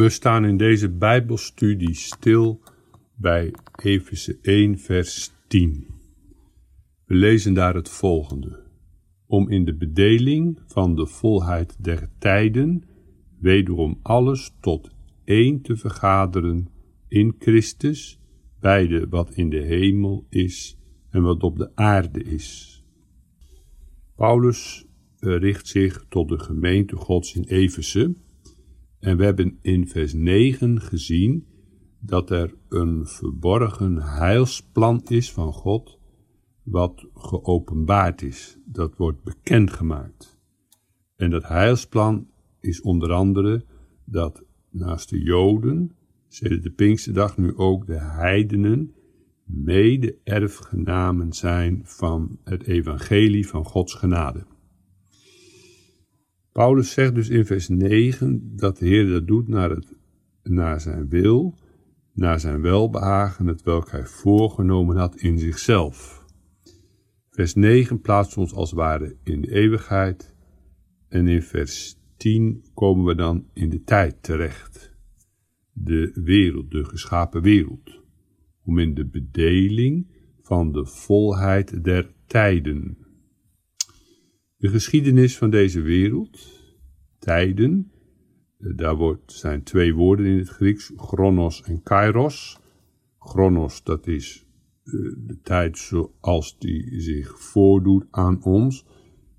We staan in deze Bijbelstudie stil bij Efeze 1, vers 10. We lezen daar het volgende. Om in de bedeling van de volheid der tijden wederom alles tot één te vergaderen in Christus, beide wat in de hemel is en wat op de aarde is. Paulus eh, richt zich tot de gemeente Gods in Efeze en we hebben in vers 9 gezien dat er een verborgen heilsplan is van God, wat geopenbaard is. Dat wordt bekendgemaakt. En dat heilsplan is onder andere dat naast de Joden, sinds de Pinksterdag nu ook de heidenen, mede-erfgenamen zijn van het evangelie van Gods genade. Paulus zegt dus in vers 9 dat de Heer dat doet naar, het, naar zijn wil, naar zijn welbehagen, het welk hij voorgenomen had in zichzelf. Vers 9 plaatst ons als ware in de eeuwigheid en in vers 10 komen we dan in de tijd terecht. De wereld, de geschapen wereld, om in de bedeling van de volheid der tijden de geschiedenis van deze wereld, tijden, eh, daar wordt, zijn twee woorden in het Grieks, chronos en kairos. Chronos, dat is eh, de tijd zoals die zich voordoet aan ons.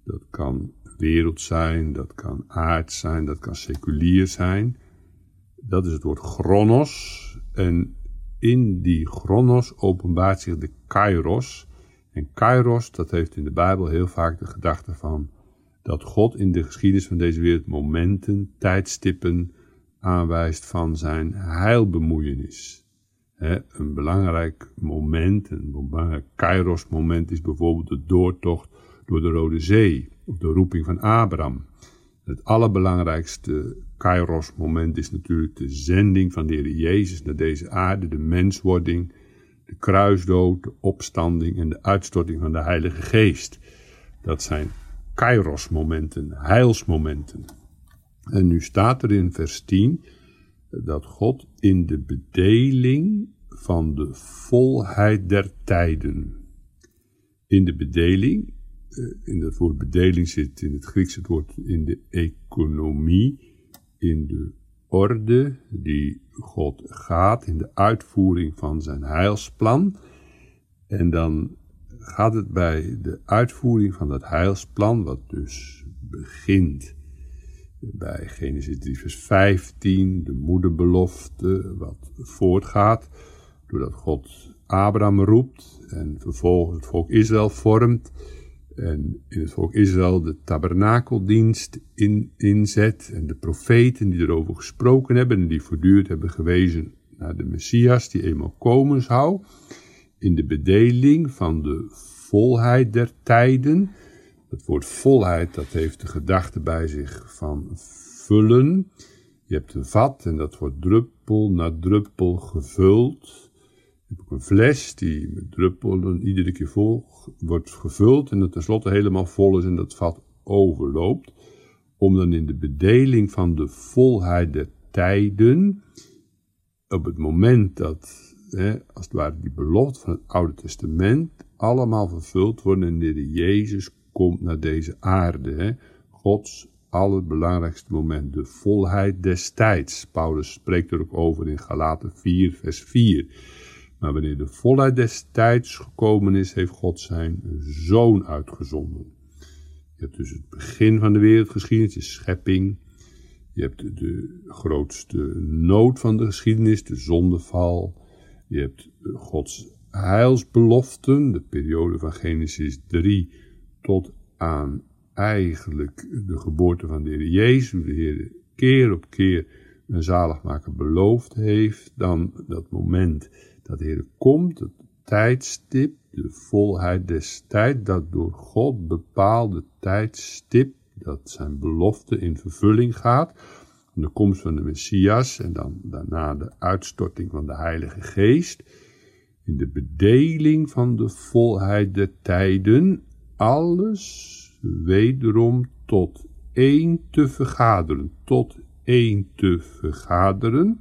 Dat kan wereld zijn, dat kan aard zijn, dat kan seculier zijn. Dat is het woord chronos. En in die chronos openbaart zich de kairos. En kairos, dat heeft in de Bijbel heel vaak de gedachte van dat God in de geschiedenis van deze wereld momenten, tijdstippen aanwijst van zijn heilbemoeienis. een belangrijk moment, een belangrijk kairos moment is bijvoorbeeld de doortocht door de Rode Zee, of de roeping van Abraham. Het allerbelangrijkste kairos moment is natuurlijk de zending van de Heer Jezus naar deze aarde, de menswording, de kruisdood, de opstanding en de uitstorting van de Heilige Geest. Dat zijn kairos-momenten, heilsmomenten. En nu staat er in vers 10 dat God in de bedeling van de volheid der tijden. In de bedeling, eh, in het woord bedeling zit in het Grieks het woord in de economie, in de orde die God gaat in de uitvoering van zijn heilsplan. En dan gaat het bij de uitvoering van dat heilsplan, wat dus begint bij Genesis 3 vers 15, de moederbelofte, wat voortgaat doordat God Abraham roept en vervolgens het volk Israël vormt en in het volk Israël de tabernakeldienst in, inzet en de profeten die erover gesproken hebben en die voortdurend hebben gewezen naar de Messias die eenmaal komen zou, in de bedeling van de volheid der tijden. Het woord volheid, dat heeft de gedachte bij zich van vullen. Je hebt een vat en dat wordt druppel na druppel gevuld heb een fles die met druppelen iedere keer vol wordt gevuld en dat tenslotte helemaal vol is en dat vat overloopt. Om dan in de bedeling van de volheid der tijden, op het moment dat, hè, als het ware, die belofte van het Oude Testament allemaal vervuld worden en de Jezus komt naar deze aarde. Hè. Gods allerbelangrijkste moment, de volheid des tijds. Paulus spreekt er ook over in Galaten 4, vers 4. Maar wanneer de volheid des tijds gekomen is, heeft God zijn zoon uitgezonden. Je hebt dus het begin van de wereldgeschiedenis, de schepping. Je hebt de grootste nood van de geschiedenis, de zondeval. Je hebt Gods heilsbeloften, de periode van Genesis 3 tot aan eigenlijk de geboorte van de Heer Jezus, hoe de Heer keer op keer een zaligmaker beloofd heeft. Dan dat moment dat Heer komt, het tijdstip, de volheid des tijd, dat door God bepaalde tijdstip, dat zijn belofte in vervulling gaat, de komst van de Messias en dan daarna de uitstorting van de Heilige Geest, in de bedeling van de volheid der tijden, alles wederom tot één te vergaderen, tot één te vergaderen.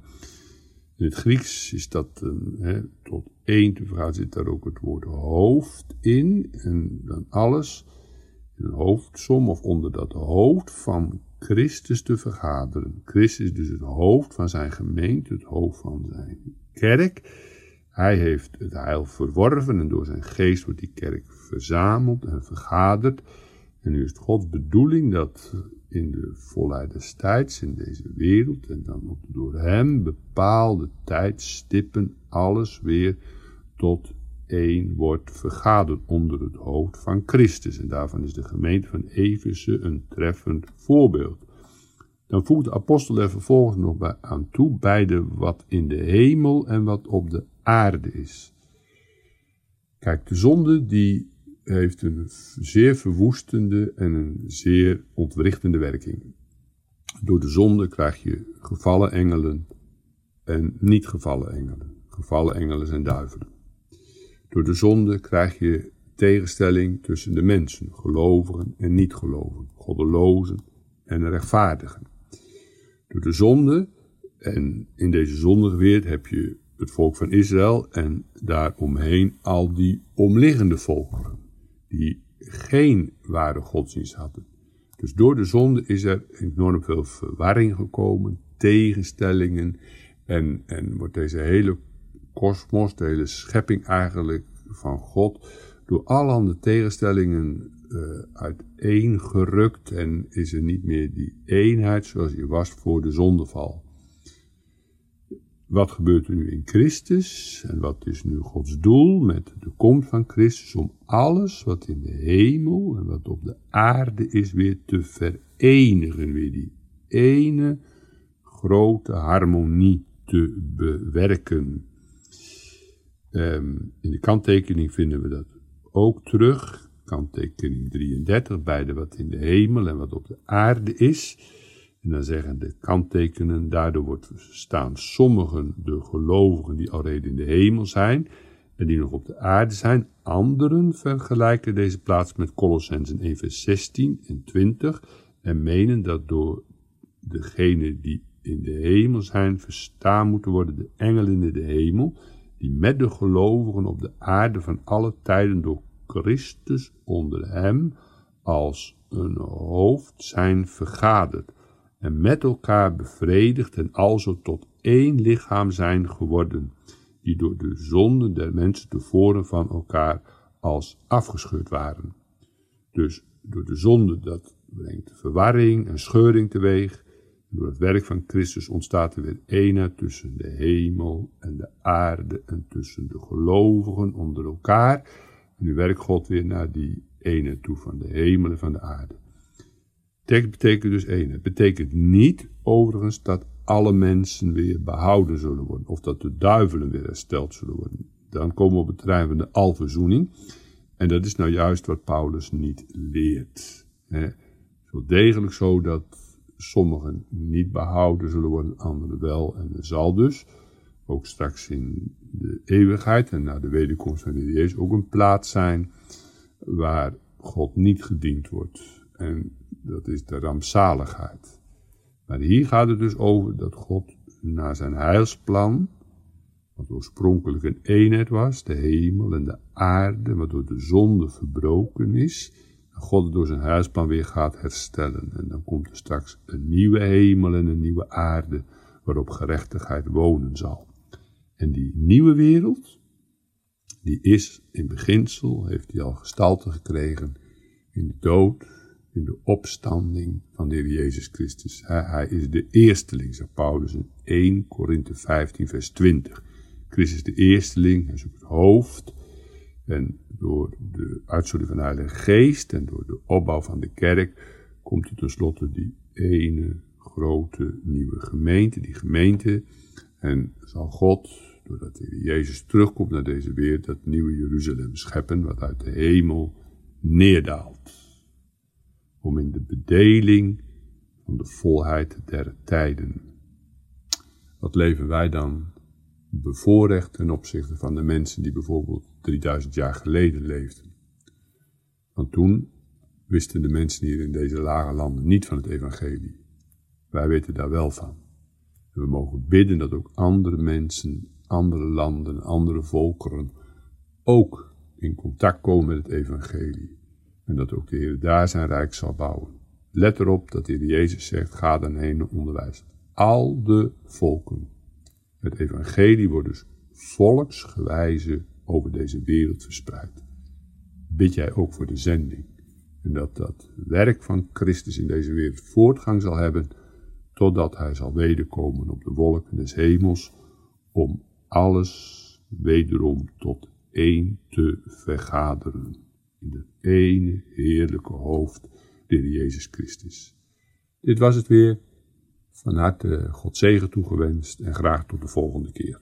In het Grieks is dat hè, tot één te zit daar ook het woord hoofd in. En dan alles in een hoofdsom of onder dat hoofd van Christus te vergaderen. Christus is dus het hoofd van zijn gemeente, het hoofd van zijn kerk. Hij heeft het heil verworven en door zijn geest wordt die kerk verzameld en vergaderd. En nu is het Gods bedoeling dat in de volheid des tijds, in deze wereld, en dan ook door hem bepaalde tijdstippen, alles weer tot één wordt vergaderd onder het hoofd van Christus. En daarvan is de gemeente van Efeze een treffend voorbeeld. Dan voegt de apostel er vervolgens nog bij aan toe, beide wat in de hemel en wat op de aarde is. Kijk, de zonde die heeft een zeer verwoestende en een zeer ontwrichtende werking. Door de zonde krijg je gevallen engelen en niet gevallen engelen. Gevallen engelen zijn duivelen. Door de zonde krijg je tegenstelling tussen de mensen, gelovigen en niet-gelovigen, goddelozen en rechtvaardigen. Door de zonde, en in deze zondige heb je het volk van Israël en daaromheen al die omliggende volkeren, die geen ware godsdienst hadden. Dus door de zonde is er enorm veel verwarring gekomen, tegenstellingen en, en wordt deze hele kosmos, de hele schepping eigenlijk van God, door allerhande tegenstellingen uh, uiteengerukt en is er niet meer die eenheid zoals die was voor de zondeval. Wat gebeurt er nu in Christus en wat is nu Gods doel met de komst van Christus om alles wat in de hemel en wat op de aarde is weer te verenigen, weer die ene grote harmonie te bewerken. Um, in de kanttekening vinden we dat ook terug. Kanttekening 33, beide wat in de hemel en wat op de aarde is. En dan zeggen de kanttekenen, daardoor wordt verstaan sommigen de gelovigen die alreeds in de hemel zijn en die nog op de aarde zijn. Anderen vergelijken deze plaats met Colossensen 1 vers 16 en 20 en menen dat door degenen die in de hemel zijn verstaan moeten worden de engelen in de hemel die met de gelovigen op de aarde van alle tijden door Christus onder hem als een hoofd zijn vergaderd en met elkaar bevredigd en alzo tot één lichaam zijn geworden, die door de zonde der mensen tevoren van elkaar als afgescheurd waren. Dus door de zonde, dat brengt verwarring en scheuring teweeg, door het werk van Christus ontstaat er weer eenheid tussen de hemel en de aarde en tussen de gelovigen onder elkaar. En nu werkt God weer naar die ene toe van de hemel en van de aarde. Tekst betekent dus eenheid. Het betekent niet overigens dat alle mensen weer behouden zullen worden. Of dat de duivelen weer hersteld zullen worden. Dan komen we op het terrein van de alverzoening. En dat is nou juist wat Paulus niet leert. Het is wel degelijk zo dat sommigen niet behouden zullen worden, anderen wel. En er zal dus ook straks in de eeuwigheid en na de wederkomst van de Jezus ook een plaats zijn waar God niet gediend wordt. En dat is de rampzaligheid. Maar hier gaat het dus over dat God naar zijn heilsplan, wat oorspronkelijk een eenheid was, de hemel en de aarde, wat door de zonde verbroken is, God door zijn huisplan weer gaat herstellen. En dan komt er straks een nieuwe hemel en een nieuwe aarde waarop gerechtigheid wonen zal. En die nieuwe wereld, die is in beginsel, heeft hij al gestalte gekregen in de dood, in de opstanding van de Heer Jezus Christus. Hij, is de eersteling, zegt Paulus in 1 Korinthe 15 vers 20. Christus de eersteling, hij is het hoofd en door de uitzondering van de Heilige Geest en door de opbouw van de kerk komt er tenslotte die ene grote nieuwe gemeente, die gemeente. En zal God, doordat de Jezus terugkomt naar deze wereld, dat nieuwe Jeruzalem scheppen, wat uit de hemel neerdaalt. Om in de bedeling van de volheid der tijden. Wat leven wij dan bevoorrecht ten opzichte van de mensen die bijvoorbeeld 3000 jaar geleden leefden. Want toen wisten de mensen hier in deze lage landen niet van het evangelie. Wij weten daar wel van. We mogen bidden dat ook andere mensen, andere landen, andere volkeren ook in contact komen met het evangelie. En dat ook de Heer daar zijn rijk zal bouwen. Let erop dat de Heer Jezus zegt, ga dan heen en onderwijs. Al de volken. Het evangelie wordt dus volksgewijze over deze wereld verspreid. Bid jij ook voor de zending. En dat dat werk van Christus in deze wereld voortgang zal hebben, totdat hij zal wederkomen op de wolken des hemels, om alles wederom tot één te vergaderen. In het ene heerlijke hoofd, de Jezus Christus. Dit was het weer. Van harte God zegen toegewenst en graag tot de volgende keer.